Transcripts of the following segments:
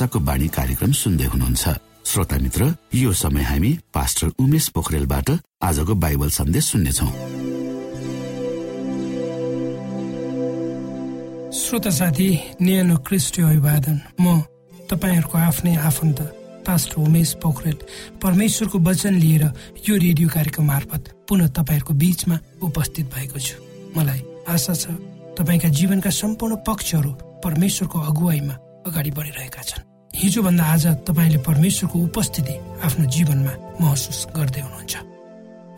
आशाको बाणी कार्यक्रम सुन्दै हुनुहुन्छ। श्रोता मित्र यो समय हामी पास्टर उमेश पोखरेलबाट आजको बाइबल सन्देश सुन्नेछौ। श्रोता साथी न्यानो क्रिस्टी अभिवादन। म तपाईँहरूको आफ्नै आफन्त पास्टर उमेश पोखरेल। परमेश्वरको वचन लिएर यो रेडियो कार्यक्रम मार्फत पुनः तपाईँहरूको बीचमा उपस्थित भएको छु। मलाई आशा छ तपाईँका जीवनका सम्पूर्ण पक्षहरू परमेश्वरको अगुवाईमा अगाडि बढिरहेका छन्। हिजोभन्दा आज तपाईँले परमेश्वरको उपस्थिति आफ्नो जीवनमा महसुस गर्दै हुनुहुन्छ।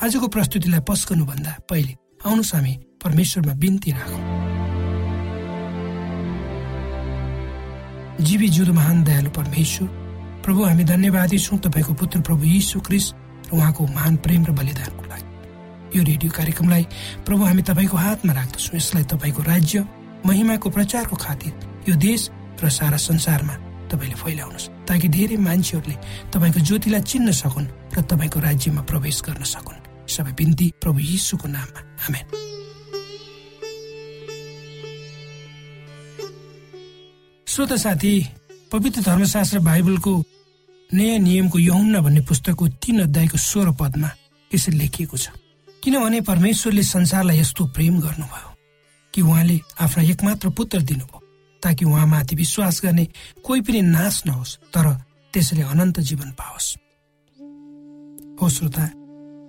आजको प्रस्तुतिलाई पस्कनुभन्दा पहिले आउनुहोस् हामी परमेश्वरमा बिन्ती राखौँ। जीवी जुदो महान दयालु परमेश्वर प्रभु हामी धन्यवादी छौँ तपाईँको पुत्र प्रभु यीशु क्रिस र उहाँको महान प्रेम र बलिदानको लागि। यो रेडियो कार्यक्रमलाई प्रभु हामी तपाईँको हातमा राख्दछौँ। यसलाई तपाईँको राज्य महिमाको प्रचारको खातिर यो देश र सारा संसारमा तपाईँले फैलाउनुहोस्। ताकि धेरै मान्छेहरूले तपाईँको ज्योतिलाई चिन्न सकुन् र तपाईँको राज्यमा प्रवेश गर्न सकुन्। सबै बिन्ती प्रभु यीशुको नाममा। आमेन। श्रोत साथी पवित्र धर्मशास्त्र बाइबलको नयाँ नियमको यहुन्ना भन्ने पुस्तकको तीन अध्यायको सोह्र पदमा यसरी लेखिएको छ। किनभने परमेश्वरले संसारलाई यस्तो प्रेम गर्नुभयो कि उहाँले आफ्ना एकमात्र पुत्र दिनुभयो। ताकि उहाँमाथि विश्वास गर्ने कोही पनि नाश नहोस् तर त्यसले अनन्त जीवन पाओस्। हो श्रोता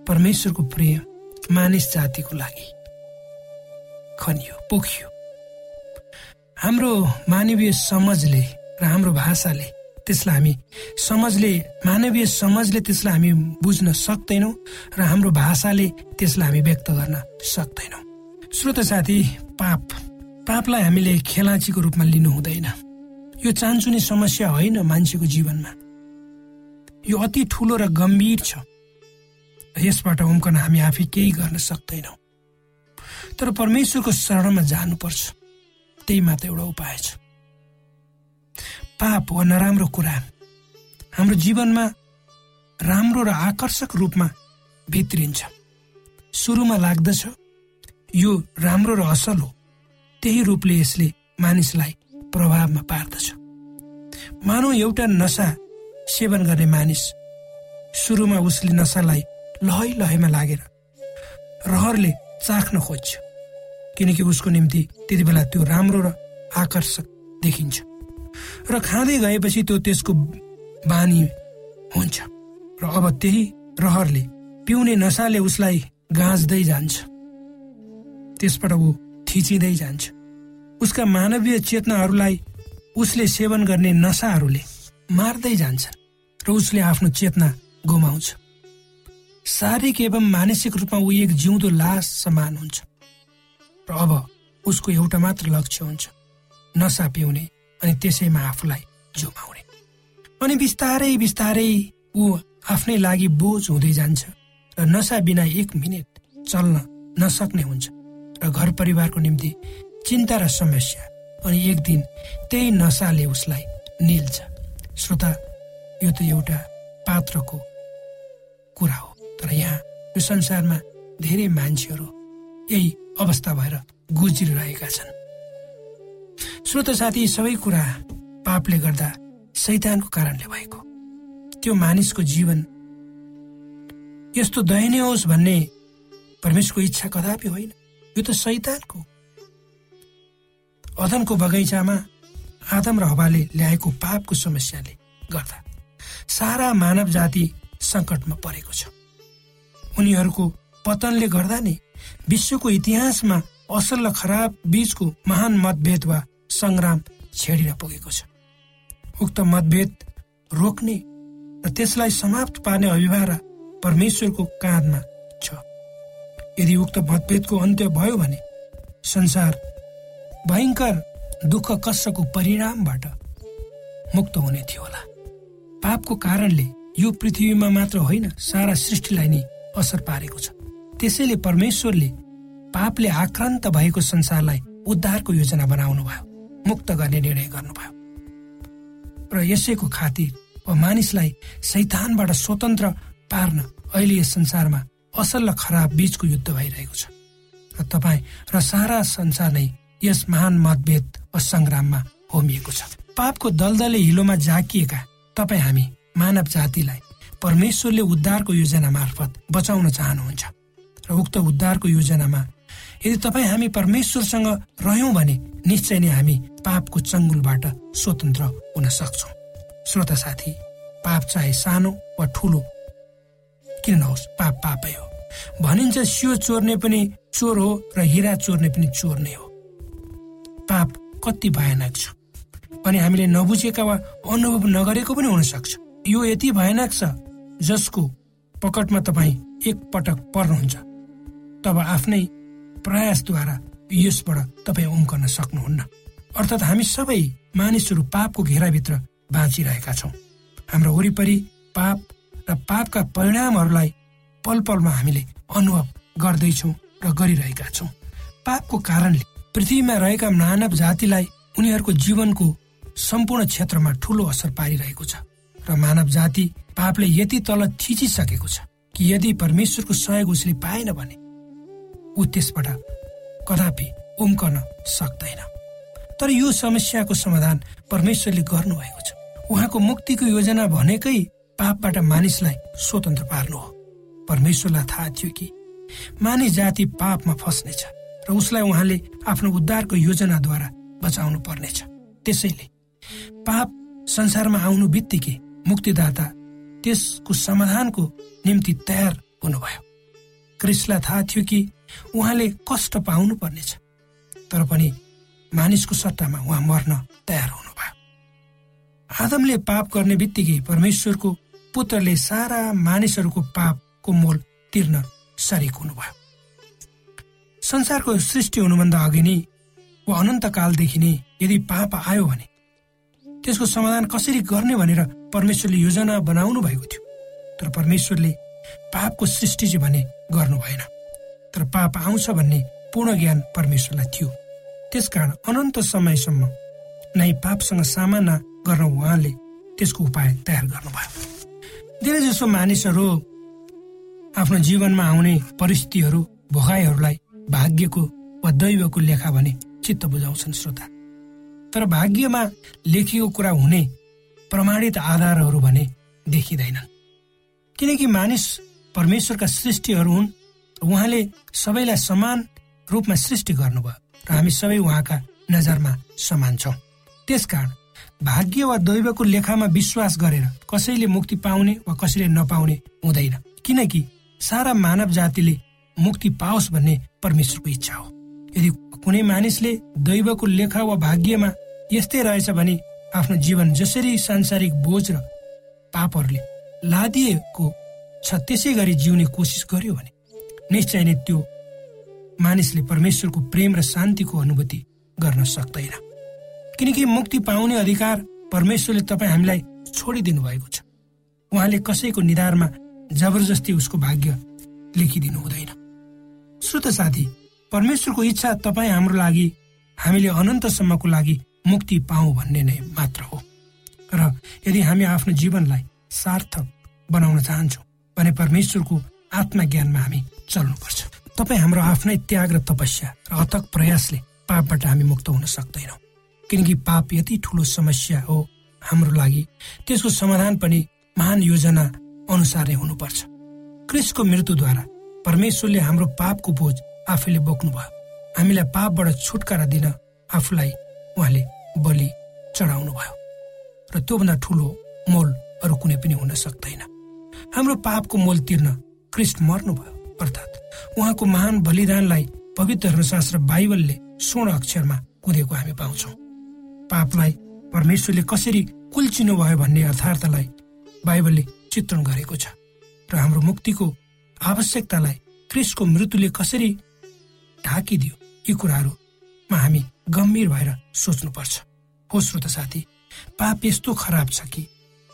परमेश्वरको प्रेम मानिस जातिको लागि खनियो पोखियो। हाम्रो मानवीय समाजले र हाम्रो भाषाले त्यसलाई हामी समझले मानवीय समझले त्यसलाई हामी बुझ्न सक्दैनौँ र हाम्रो भाषाले त्यसलाई हामी व्यक्त गर्न सक्दैनौँ। श्रोत साथी पाप पापलाई हामीले खेलाचीको रूपमा लिनु हुँदैन। यो चान्चुने समस्या होइन मान्छेको जीवनमा। यो अति ठुलो र गम्भीर छ। यसबाट उम्कन हामी आफै केही गर्न सक्दैनौँ। तर परमेश्वरको शरणमा जानुपर्छ। त्यही मात्र एउटा उपाय छ। पाप वा नराम्रो कुरा हाम्रो जीवनमा राम्रो र आकर्षक रूपमा भित्रिन्छ। सुरुमा लाग्दछ यो राम्रो र असल हो। त्यही रूपले यसले मानिसलाई प्रभावमा पार्दछ। मानव एउटा नसा सेवन गर्ने मानिस सुरुमा उसले नसालाई लहै लहैमा लागेर रहरले चाख्न खोज्छ किनकि उसको निम्ति त्यति बेला त्यो राम्रो र आकर्षक देखिन्छ र खाँदै गएपछि त्यो त्यसको बानी हुन्छ र अब त्यही रहरले पिउने नसाले उसलाई गाँच्दै जान्छ। त्यसबाट ऊ थिचिँदै जान्छ। उसका मानवीय चेतनाहरूलाई उसले सेवन गर्ने नसाहरूले मार्दै जान्छ र उसले आफ्नो चेतना गुमाउँछ। शारीरिक एवं मानसिक रूपमा ऊ एक जिउँदो लास समान हुन्छ र अब उसको एउटा मात्र लक्ष्य हुन्छ नसा पिउने अनि त्यसैमा आफूलाई जुमाउने। अनि बिस्तारै बिस्तारै ऊ आफ्नै लागि बोझ हुँदै जान्छ र नसा बिना एक मिनट चल्न नसक्ने हुन्छ। र घर परिवारको निम्ति चिन्ता र समस्या अनि एक दिन त्यही नसाले उसलाई निल्छ। श्रोता यो त एउटा पात्रको कुरा हो। तर यहाँ यो संसारमा धेरै मान्छेहरू यही अवस्था भएर गुज्रिरहेका छन्। श्रोत साथी सबै कुरा पापले गर्दा सैतानको कारणले भएको। त्यो मानिसको जीवन यस्तो दयनीय होस् भन्ने परमेशको इच्छा कदापि होइन। यो त सैतानको। अदनको बगैँचामा आदम र हवाले ल्याएको पापको समस्याले गर्दा सारा मानव जाति सङ्कटमा परेको छ। उनीहरूको पतनले गर्दा नै विश्वको इतिहासमा असल र खराब बीचको महान मतभेद वा सङ्ग्राम छेडिन पुगेको छ। उक्त मतभेद रोक्ने र त्यसलाई समाप्त पार्ने अभिभार परमेश्वरको काँधमा यदि उक्त मतभेदको अन्त्य भयो भने संसार भयङ्कर दुःख कष्टको परिणामबाट मुक्त हुने थियो होला। पापको कारणले यो पृथ्वीमा मात्र होइन सारा सृष्टिलाई नै असर पारेको छ। त्यसैले परमेश्वरले पापले आक्रान्त भएको संसारलाई उद्धारको योजना बनाउनु भयो मुक्त गर्ने निर्णय गर्नुभयो। र यसैको खातिर वा मानिसलाई सैतानबाट स्वतन्त्र पार्न अहिले यस संसारमा असल र खराब बीचको युद्ध भइरहेको छ। र तपाईँ र सारा संसार नै यस महान मतभेद वा सङ्ग्राममा होमिएको छ। पापको दलदले हिलोमा जाकिएका तपाईँ हामी मानव जातिलाई परमेश्वरले उद्धारको योजना मार्फत बचाउन चाहनुहुन्छ। र उक्त उद्धारको योजनामा यदि तपाईँ हामी परमेश्वरसँग रह्यौँ भने निश्चय नै हामी पापको चङ्गुलबाट स्वतन्त्र हुन सक्छौँ। श्रोता साथी पाप चाहे सानो वा ठुलो किन नहोस् पाप पापै हो। भनिन्छ सियो चोर्ने पनि चोर हो र हिरा चोर्ने पनि चोर नै हो। पाप कति भयानक छ। अनि हामीले नबुझेका वा अनुभव नगरेको पनि हुन सक्छ यो यति भयानक छ जसको पकटमा तपाईँ एक पटक पर्नुहुन्छ। तब आफ्नै प्रयासद्वारा यसबाट तपाईँ उम्कन सक्नुहुन्न। अर्थात् हामी सबै मानिसहरू पापको घेराभित्र बाँचिरहेका छौँ। हाम्रो वरिपरि पाप र पापका परिणामहरूलाई पल पलमा हामीले अनुभव गर्दैछौँ र गरिरहेका छौँ। पापको कारणले पृथ्वीमा रहेका मानव जातिलाई उनीहरूको जीवनको सम्पूर्ण क्षेत्रमा ठूलो असर पारिरहेको छ र मानव जाति पापले यति तल थिचिसकेको छ कि यदि परमेश्वरको सहयोग उसले पाएन भने ऊ त्यसबाट कदापि उम्कन सक्दैन। तर यो समस्याको समाधान परमेश्वरले गर्नुभएको छ। उहाँको मुक्तिको योजना भनेकै पापबाट मानिसलाई स्वतन्त्र पार्नु हो। परमेश्वरलाई थाहा थियो कि मानिस जाति पापमा फस्नेछ र उसलाई उहाँले आफ्नो उद्धारको योजनाद्वारा बचाउनु पर्नेछ त्यसैले पाप संसारमा आउनु बित्तिकै मुक्तिदाता त्यसको समाधानको निम्ति तयार हुनुभयो। क्रिसलाई थाहा थियो कि उहाँले कष्ट पाउनु पर्नेछ तर पनि मानिसको सट्टामा उहाँ मर्न तयार हुनुभयो। आदमले पाप गर्ने बित्तिकै परमेश्वरको पुत्रले सारा मानिसहरूको पापको मोल तिर्न सरेक हुनुभयो। संसारको सृष्टि हुनुभन्दा अघि नै वा अनन्तकालदेखि नै यदि पाप आयो भने त्यसको समाधान कसरी गर्ने भनेर परमेश्वरले योजना बनाउनु भएको थियो। तर परमेश्वरले पापको सृष्टि चाहिँ भने गर्नु भएन। तर पाप आउँछ भन्ने पूर्ण ज्ञान परमेश्वरलाई थियो। त्यसकारण अनन्त समयसम्म नै पापसँग सामना गर्न उहाँले त्यसको उपाय तयार गर्नुभयो। धेरै जसो मानिसहरू आफ्नो जीवनमा आउने परिस्थितिहरू भोगाईहरूलाई भाग्यको वा दैवको लेखा भने चित्त बुझाउँछन् श्रोता। तर भाग्यमा लेखिएको कुरा हुने प्रमाणित आधारहरू भने देखिँदैनन्। किनकि मानिस परमेश्वरका सृष्टिहरू हुन् उहाँले सबैलाई समान रूपमा सृष्टि गर्नुभयो र हामी सबै उहाँका नजरमा समान छौँ। त्यसकारण भाग्य वा दैवको लेखामा विश्वास गरेर कसैले मुक्ति पाउने वा कसैले नपाउने हुँदैन। किनकि सारा मानव जातिले मुक्ति पाओस् भन्ने परमेश्वरको इच्छा हो। यदि कुनै मानिसले दैवको लेखा वा भाग्यमा यस्तै रहेछ भने आफ्नो जीवन जसरी सांसारिक बोझ र पापहरूले लादिएको छ त्यसै गरी जिउने कोसिस गर्यो भने निश्चय नै त्यो मानिसले परमेश्वरको प्रेम र शान्तिको अनुभूति गर्न सक्दैन। किनकि मुक्ति पाउने अधिकार परमेश्वरले तपाईँ हामीलाई छोडिदिनु भएको छ। उहाँले कसैको निधारमा जबरजस्ती उसको भाग्य लेखिदिनु हुँदैन। श्रोत साथी परमेश्वरको इच्छा तपाईँ हाम्रो लागि हामीले अनन्तसम्मको लागि मुक्ति पाऊ भन्ने नै मात्र हो। र यदि हामी आफ्नो जीवनलाई सार्थक बनाउन चाहन्छौँ भने परमेश्वरको आत्मज्ञानमा हामी चल्नुपर्छ। तपाईँ हाम्रो आफ्नै त्याग र तपस्या र अथक प्रयासले पापबाट हामी मुक्त हुन सक्दैनौँ। किनकि पाप यति ठुलो समस्या हो हाम्रो लागि। त्यसको समाधान पनि महान योजना अनुसार नै हुनुपर्छ। क्रिसको मृत्युद्वारा परमेश्वरले हाम्रो पापको बोझ आफैले बोक्नुभयो। हामीलाई पापबाट छुटकारा दिन आफूलाई उहाँले बलि चढाउनु भयो र त्योभन्दा ठुलो मोल अरू कुनै पनि हुन सक्दैन। हाम्रो पापको मोल तिर्न क्रिस्ट मर्नुभयो अर्थात् उहाँको महान बलिदानलाई पवित्र धर्मशास्त्र बाइबलले स्वर्ण अक्षरमा कुदेको हामी पाउँछौ। पापलाई परमेश्वरले कसरी कुल्चिनु भयो भन्ने अर्थार्थलाई बाइबलले चित्रण गरेको छ र हाम्रो मुक्तिको आवश्यकतालाई क्रिस्टको मृत्युले कसरी ढाकिदियो यी कुराहरूमा हामी गम्भीर भएर सोच्नुपर्छ। हो श्रोत साथी पाप यस्तो खराब छ कि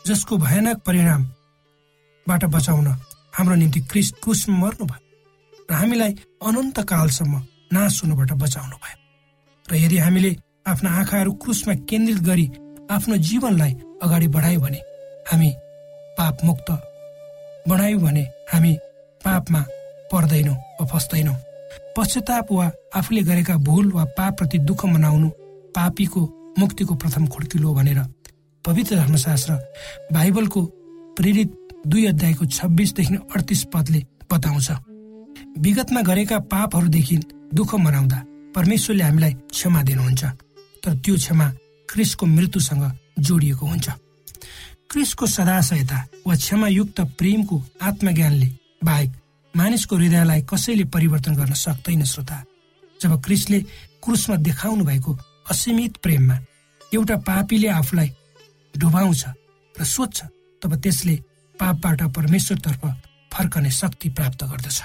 जसको भयानक परिणामबाट बचाउन हाम्रो निम्ति क्रिस्ट क्रुसमा मर्नु भयो र हामीलाई अनन्त कालसम्म नाश हुनुबाट बचाउनु भयो। र यदि हामीले आफ्ना आँखाहरू क्रुसमा केन्द्रित गरी आफ्नो जीवनलाई अगाडि बढायौँ भने हामी पाप मुक्त बढायौँ भने हामी पापमा पर्दैनौँ वा फस्दैनौँ। पश्चाताप वा आफूले गरेका भूल वा पापप्रति दुःख मनाउनु पापीको मुक्तिको प्रथम खुड्किलो भनेर पवित्र धर्मशास्त्र बाइबलको प्रेरित दुई अध्यायको छब्बिसदेखि अडतिस पदले बताउँछ। विगतमा गरेका पापहरूदेखि दुःख मनाउँदा परमेश्वरले हामीलाई क्षमा दिनुहुन्छ तर त्यो क्षमा क्रिसको मृत्युसँग जोडिएको हुन्छ। क्रिसको सदाशयता वा क्षमायुक्त प्रेमको आत्मज्ञानले बाहेक मानिसको हृदयलाई कसैले परिवर्तन गर्न सक्दैन श्रोता। जब क्रिसले क्रुसमा देखाउनु भएको असीमित प्रेममा एउटा पापीले आफूलाई डुबाउँछ र सोध्छ तब त्यसले पापबाट परमेश्वरतर्फ फर्कने शक्ति प्राप्त गर्दछ।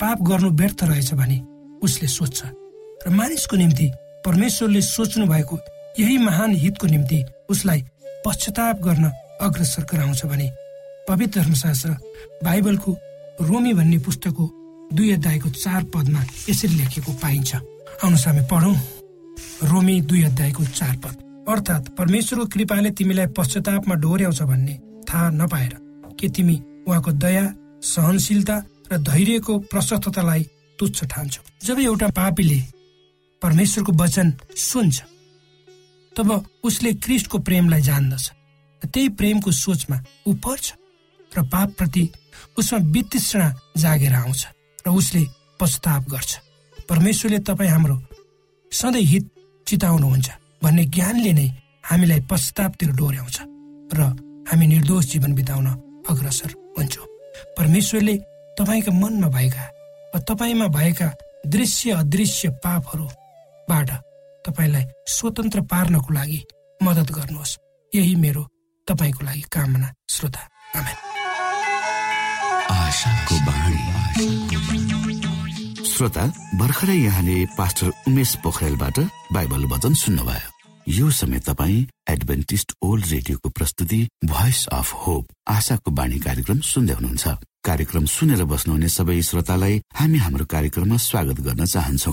पाप गर्नु व्यर्थ रहेछ भने उसले सोध्छ। र मानिसको निम्ति परमेश्वरले सोच्नु भएको यही महान हितको निम्ति उसलाई पश्चाताप गर्न अग्रसर गराउँछ भने पवित्र धर्मशास्त्र बाइबलको रोमी भन्ने पुस्तकको दुई अध्यायको चार पदमा यसरी लेखेको पाइन्छ। आउनुहोस् हामी पढौँ। रोमी दुई अध्यायको चार पद। अर्थात् परमेश्वरको कृपाले तिमीलाई पश्चातापमा डोर्याउँछ भन्ने थाहा नपाएर के तिमी उहाँको दया सहनशीलता र धैर्यको प्रशस्ततालाई तुच्छ ठान्छौ। जब एउटा पापीले परमेश्वरको वचन सुन्छ तब उसले क्रिस्टको प्रेमलाई जान्दछ त्यही प्रेमको सोचमा ऊ पर्छ र पापप्रति उसमा वितृष्णा जागेर आउँछ र उसले पश्चाताप गर्छ। परमेश्वरले तपाईँ हाम्रो सधैँ हित चिताउनुहुन्छ भन्ने ज्ञानले नै हामीलाई पश्चातापतिर डोर्याउँछ र हामी निर्दोष जीवन बिताउन अग्रसर हुन्छौँ। परमेश्वरले तपाईँका मनमा भएका वा तपाईँमा भएका दृश्य अदृश्य पापहरूबाट तपाईँलाई स्वतन्त्र पार्नको लागि मद्दत गर्नुहोस्। यही मेरो तपाईँको लागि कामना श्रोता। श्रोता भर्खरै यहाँले पास्टर उमेश पोखरेलबाट बाइबल वचन सुन्नुभयो। यो समय तपाईँ एडभेन्टिस्ट ओल्ड रेडियोको प्रस्तुति भोइस अफ होप आशाको बाणी कार्यक्रम सुन्दै हुनुहुन्छ। कार्यक्रम सुनेर बस्नुहुने सबै श्रोतालाई हामी हाम्रो कार्यक्रममा स्वागत गर्न चाहन्छौ।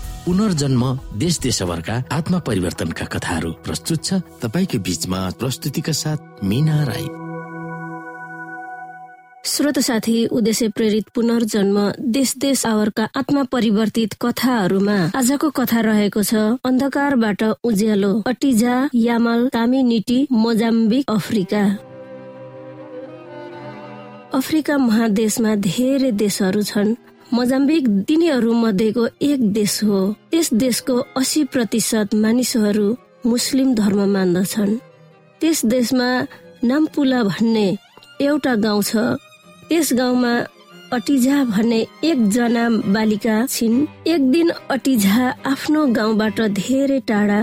पुनर्जन्म देश देशभरका आत्मा परिवर्तनका कथाहरू प्रस्तुत छ तपाईँको बिचमा प्रस्तुतिका साथ मिना राई। श्रोत साथी उद्देश्य प्रेरित पुनर्जन्म देश देश आवरका आत्मा परिवर्तित कथाहरूमा आजको कथा रहेको छ अन्धकारबाट उज्यालो अटिजा यामल तामिनिटी मोजाम्बिक अफ्रिका। अफ्रिका महादेशमा धेरै देशहरू छन्। मोजाम्बिक तिनीहरू मध्येको एक देश हो। त्यस देशको अस्सी प्रतिशत मानिसहरू मुस्लिम धर्म मान्दछन्। त्यस देशमा नाम्पुला भन्ने एउटा गाउँ छ। त्यस गाउँमा अटिझा भन्ने एकजना बालिका छिन्। एक दिन अटिझा आफ्नो गाउँबाट धेरै टाढा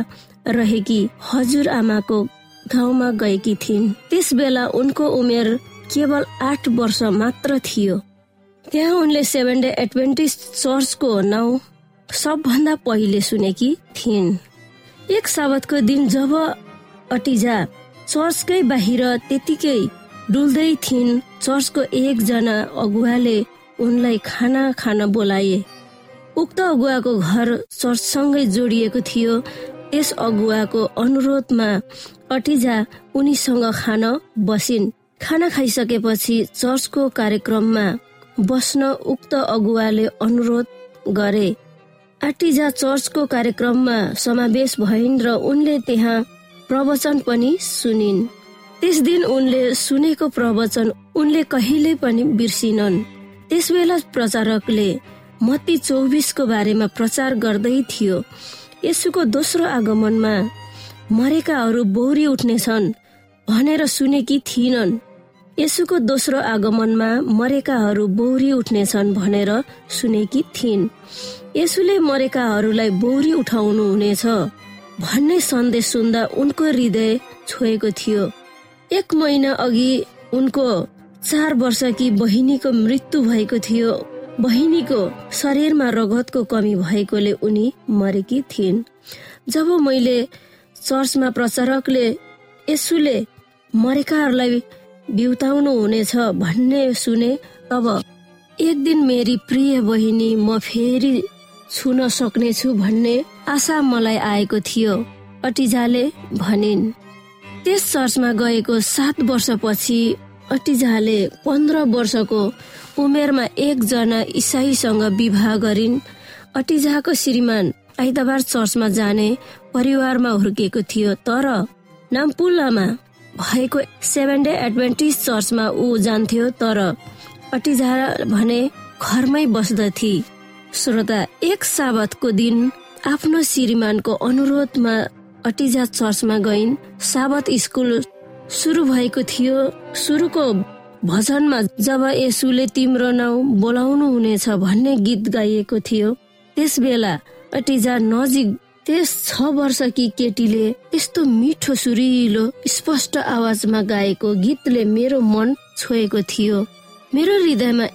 रहेकी हजुर आमाको गाउँमा गएकी थिइन्। त्यस बेला उनको उमेर केवल आठ वर्ष मात्र थियो। त्यहाँ उनले सेभेन डे एडभेन्टिस चर्चको नाउँ सबभन्दा पहिले सुनेकी थिइन्। एक साबतको दिन जब अटिजा चर्चकै बाहिर त्यतिकै डुल्दै थिइन् चर्चको एकजना अगुवाले उनलाई खाना खान बोलाए। उक्त अगुवाको घर चर्चसँगै जोडिएको थियो। त्यस अगुवाको अनुरोधमा अटिजा उनीसँग खान बसिन्। खाना खाइसकेपछि चर्चको कार्यक्रममा बस्न उक्त अगुवाले अनुरोध गरे। आटिजा चर्चको कार्यक्रममा समावेश भइन् र उनले त्यहाँ प्रवचन पनि सुनिन्। त्यस दिन उनले सुनेको प्रवचन उनले कहिले पनि बिर्सिनन्। त्यसबेला प्रचारकले मती चौबिसको बारेमा प्रचार गर्दै थियो। यसुको दोस्रो आगमनमा मरेकाहरू बौरी उठ्नेछन् भनेर सुनेकी थिइनन्। यसुको दोस्रो आगमनमा मरेकाहरू बौरी उठ्नेछन् भनेर सुनेकी थिइन्। यसुले मरेकाहरूलाई बौरी उठाउनु हुनेछ भन्ने सन्देश सुन्दा उनको हृदय छोएको थियो। एक महिना अघि उनको चार वर्षकी बहिनीको मृत्यु भएको थियो। बहिनीको शरीरमा रगतको कमी भएकोले उनी मरेकी थिइन्। जब मैले चर्चमा प्रचारकले यसुले मरेकाहरूलाई बिउताउनु हुनेछ भन्ने सुने अब एक दिन मेरी प्रिय बहिनी म फेरि छुन सक्नेछु भन्ने आशा मलाई आएको थियो। अटिजाले भनिन् त्यस चर्चमा गएको सात वर्षपछि अटिजाले पन्ध्र वर्षको उमेरमा एकजना इसाईसँग विवाह गरिन्। अटिजाको श्रीमान आइतबार चर्चमा जाने परिवारमा हुर्किएको थियो तर नाम्पुलामा भएको सेभेन डे एडभेन्टिज चर्चमा ऊ जान्थ्यो तर अटिजा भने घरमै बस्दथे। श्रोता एक साबतको दिन आफ्नो श्रीमानको अनुरोधमा अटिजा चर्चमा गइन्। साबत स्कुल सुरु भएको थियो। सुरुको भजनमा जब यसुले तिम्रो नाउँ बोलाउनु हुनेछ भन्ने गीत गाइएको थियो त्यस बेला अटिजा नजिक त्यस छ वर्षकी केटीले यस्तो मिठो सुरिलो स्पष्ट आवाजमा गाएको गीतले मेरो मन छोएको थियो। मेरो हृदयमा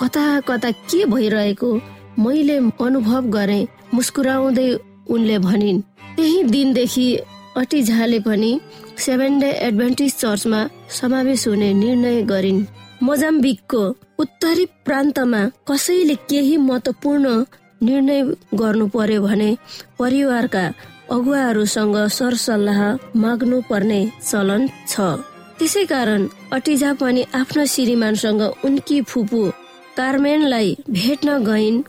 कता कता के भइरहेको मैले अनुभव गरे मुस्कुराउँदै उनले भनिन्। त्यही दिनदेखि अटिझाले पनि सेभेन डे एडभेन्टिज चर्चमा समावेश हुने निर्णय गरिन्। मोजाम्बिकको उत्तरी प्रान्तमा कसैले केही महत्वपूर्ण निर्णय गर्नु पर्यो भने परिवारका अगुवाहरूसँग सरसल्लाह माग्नु पर्ने चलन छ। त्यसै कारण अटिजा पनि आफ्नो श्रीमानसँग उनकी फुपू कार्मेनलाई भेट्न गइन्।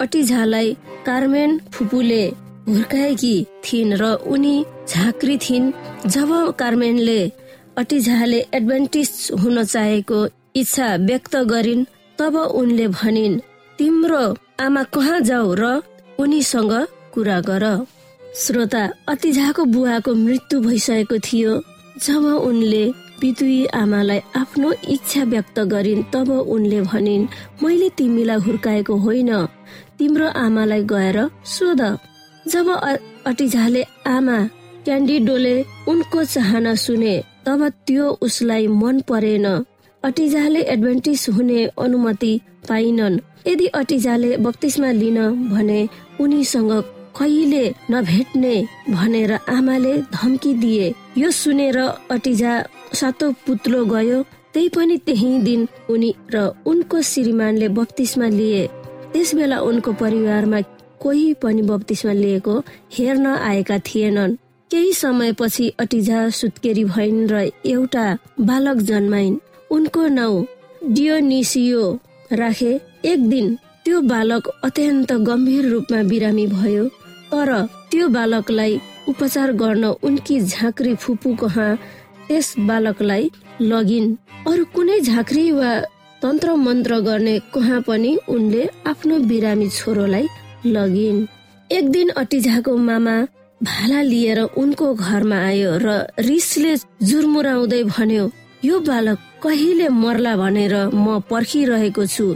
अटिझालाई कार्मेन फुपूले हुर्काएकी थिइन् र उनी झाँक्री थिइन्। जब कार्मेनले अटिझाले एडभान्टेज हुन चाहेको इच्छा व्यक्त गरिन् तब उनले भनिन् तिम्रो आमा कहाँ जाऊ र उनीसँग कुरा गर। श्रोता अतिझाको बुवाको मृत्यु भइसकेको थियो। जब उनले बितुई आमालाई आफ्नो इच्छा व्यक्त गरिन् तब उनले भनिन् मैले तिमीलाई हुर्काएको होइन। तिम्रो आमालाई गएर सोध। जब अटिझाले आमा क्यान्डिडोले उनको चाहना सुने तब त्यो उसलाई मन परेन। अटिजाले एडभान्टेज हुने अनुमति पाइनन्। यदि अटिजाले बत्तिसमा लिन भने उनीसँग कहिले नभेट्ने भनेर आमाले धम्की दिए। यो सुनेर अटिजा सातो पुत्लो गयो। त्यही पनि त्यही दिन उनी र उनको श्रीमानले बत्तिसमा लिए। त्यस बेला उनको परिवारमा कोही पनि बत्तिसमा लिएको हेर्न आएका थिएनन्। केही समयपछि अटिजा सुत्केरी भइन् र एउटा बालक जन्माइन्। उनको नाउँ डियोनिसियो राखे। एक दिन त्यो बालक अत्यन्त गम्भीर रूपमा बिरामी भयो तर त्यो बालकलाई उपचार गर्न उनकी झाँक्री फुपू कहाँ त्यस बालकलाई लगिन्। अरू कुनै झाँक्री वा तन्त्र मन्त्र गर्ने कहाँ पनि उनले आफ्नो बिरामी छोरोलाई लगिन्। एक दिन अटिझाको मामा भाला लिएर उनको घरमा आयो र रिसले जुरमुराउँदै भन्यो यो बालक कहिले मर्ला भनेर म पर्खिरहेको छु।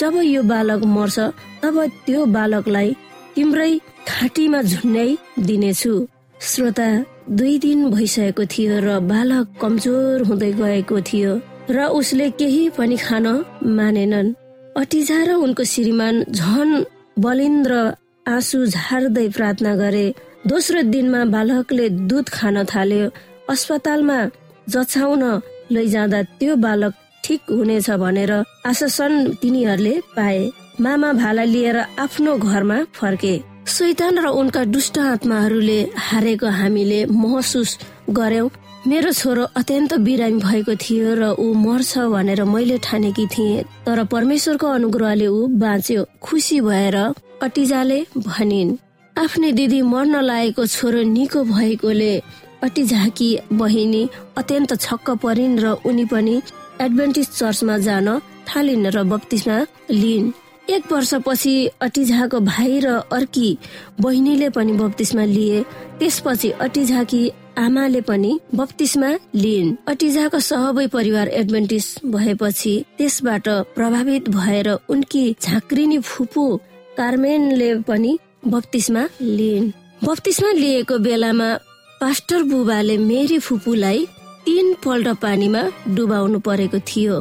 जब यो बालक मर्छ तब त्यो बालकलाई तिम्रै खाटीमा झुन्ड्याइ दिनेछु। श्रोता दुई दिन भइसकेको थियो र बालक कमजोर हुँदै गएको थियो र उसले केही पनि खान मानेनन्। अटिजा र उनको श्रीमान झन बलिन्द्र आँसु झार्दै प्रार्थना गरे। दोस्रो दिनमा बालकले दुध खान थाल्यो। अस्पतालमा जछाउन लैजाँदा त्यो बालक ठिक हुनेछ भनेर आश्वासन तिनीहरूले पाए। मामा भाला लिएर आफ्नो घरमा फर्के। शैतान र उनका दुष्ट आत्माहरूले हारेको हामीले महसुस गर्यौं। मेरो छोरो अत्यन्त बिरामी भएको थियो र ऊ मर्छ भनेर मैले ठानेकी थिएँ तर परमेश्वरको अनुग्रहले ऊ बाँच्यो। खुसी भएर अटिजाले भनिन् आफ्नै दिदी मर्न लागेको छोरो निको भएकोले अटिझाकी बहिनी अत्यन्त छक्क परिन् र उनी पनि एडभेन्टिज चर्चमा जान थालिन् र बत्तिसमा लिइन्। एक वर्षपछि अटिझाको भाइ र अर्की बहिनीले पनि बत्तिसमा लिए त्यसपछि अटिझाकी आमाले पनि बत्तिसमा लिइन्। अटिजाको सबै परिवार एडभेन्टिस भएपछि त्यसबाट प्रभावित भएर उनकी झाँक्रिनी फुपू कार्मेनले पनि बत्तिसमा लिइन्। बत्तिसमा लिएको बेलामा पास्टर बुबाले मेरी फुपूलाई तीन पल्ट पानीमा डुबाउनु परेको थियो।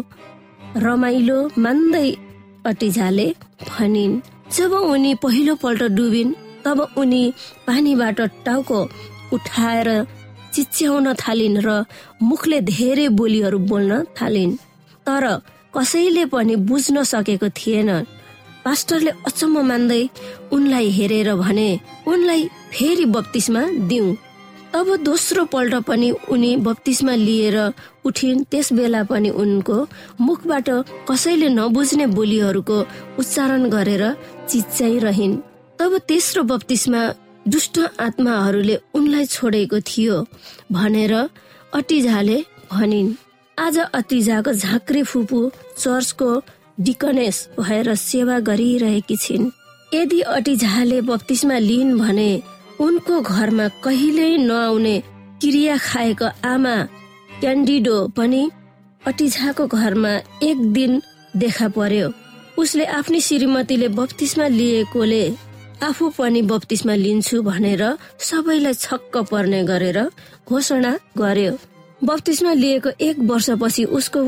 रमाइलो मान्दै अटिजाले भनिन् जब उनी पहिलो पल्ट डुबिन् तब उनी पानीबाट टाउको उठाएर चिच्याउन थालिन् र मुखले धेरै बोलीहरू बोल्न थालिन्। तर कसैले पनि बुझ्न सकेको थिएन। पास्टरले अचम्म मान्दै उनलाई हेरेर भने उनलाई फेरि बत्तिसमा दिउ। तब दोस्रो पल्ट पनि उनी बत्तिसमा लिएर उठिन्। त्यस बेला पनि उनको मुखबाट कसैले नबुझ्ने बोलीहरूको उच्चारण गरेर चिच्याइरहन्। तब तेस्रो बत्तिसमा दुष्ट आत्माहरूले उनलाई छोडेको थियो भनेर अटिजाले भनिन्। आज अतिजाको झाँक्री फुपू चर्चको डिकनेस भएर सेवा गरिरहेकी छिन्। यदि अटिझाले बत्तिसमा लिइन् भने उनको घरमा कहिल्यै नआउने क्रिया खाएको आमा क्यान्डिडो पनि अटिझाको घरमा एक दिन देखा पर्यो। उसले आफ्नी श्रीमतीले बत्तिसमा लिएकोले आफू पनि बत्तिसमा लिन्छु भनेर सबैलाई छक्क पर्ने गरेर घोषणा गर्यो। बत्तिसमा लिएको एक वर्षपछि उसको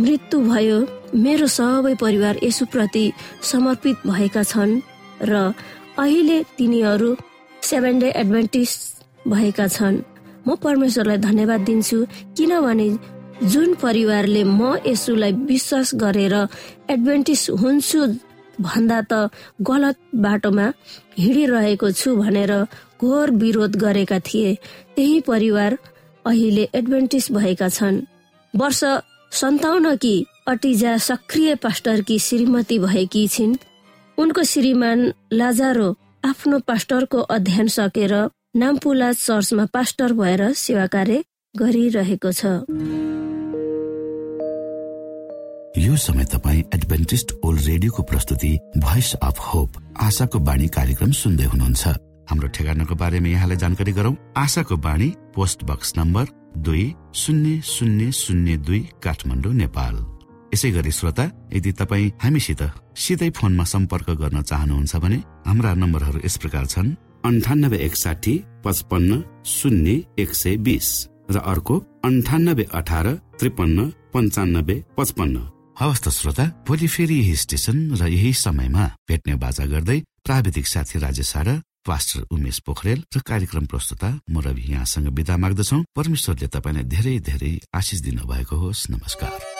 मृत्यु भयो। मेरो सबै परिवार यसुप्रति समर्पित भएका छन् र अहिले तिनीहरू सेभेन डे एडभान्टिस भएका छन्। म परमेश्वरलाई धन्यवाद दिन्छु किनभने जुन परिवारले म यसुलाई विश्वास गरेर एडभेन्टिस हुन्छु भन्दा त गलत बाटोमा हिँडिरहेको छु भनेर घोर विरोध गरेका थिए। त्यही परिवार अहिले एडभेन्टिस भएका छन्। वर्ष सन्ताउन्न कि अटिजा सक्रिय पास्टरकी श्रीमती भएकी छिन्। उनको श्रीमान लाजारो आफ्नो पास्टरको अध्ययन सकेर नाम्पुला चर्चमा पास्टर भएर सेवा कार्य गरिरहेको छ। यो समय तपाईँ एडभेन्टिस्ट ओल्ड रेडियोको प्रस्तुति भोइस अफ होप आशाको बाणी कार्यक्रम सुन्दै हुनुहुन्छ। हाम्रो ठेगानाको बारेमा यहाँलाई जानकारी गरौँ। आशाको बाणी पोस्ट बक्स नम्बर दुई शून्य शून्य शून्य दुई काठमाडौँ नेपाल। यसै गरी श्रोता यदि तपाईँ हामीसित सिधै फोनमा सम्पर्क गर्न चाहनुहुन्छ भने हाम्रा नम्बरहरू यस प्रकार छन् अन्ठानब्बे एकसाठी पचपन्न शून्य एक सय बिस र अर्को अन्ठानब्बे अठार त्रिपन्न पन्चानब्बे पचपन्न। हवस् त श्रोता भोलि फेरि यही स्टेशन र यही समयमा भेट्ने बाजा गर्दै प्राविधिक साथी राजेश र पास्टर उमेश पोखरेल र कार्यक्रम प्रस्तुता म रवि यहाँसँग विदा माग्दछौ। परमेश्वरले तपाईँलाई धेरै धेरै आशिष दिनु भएको होस्। नमस्कार।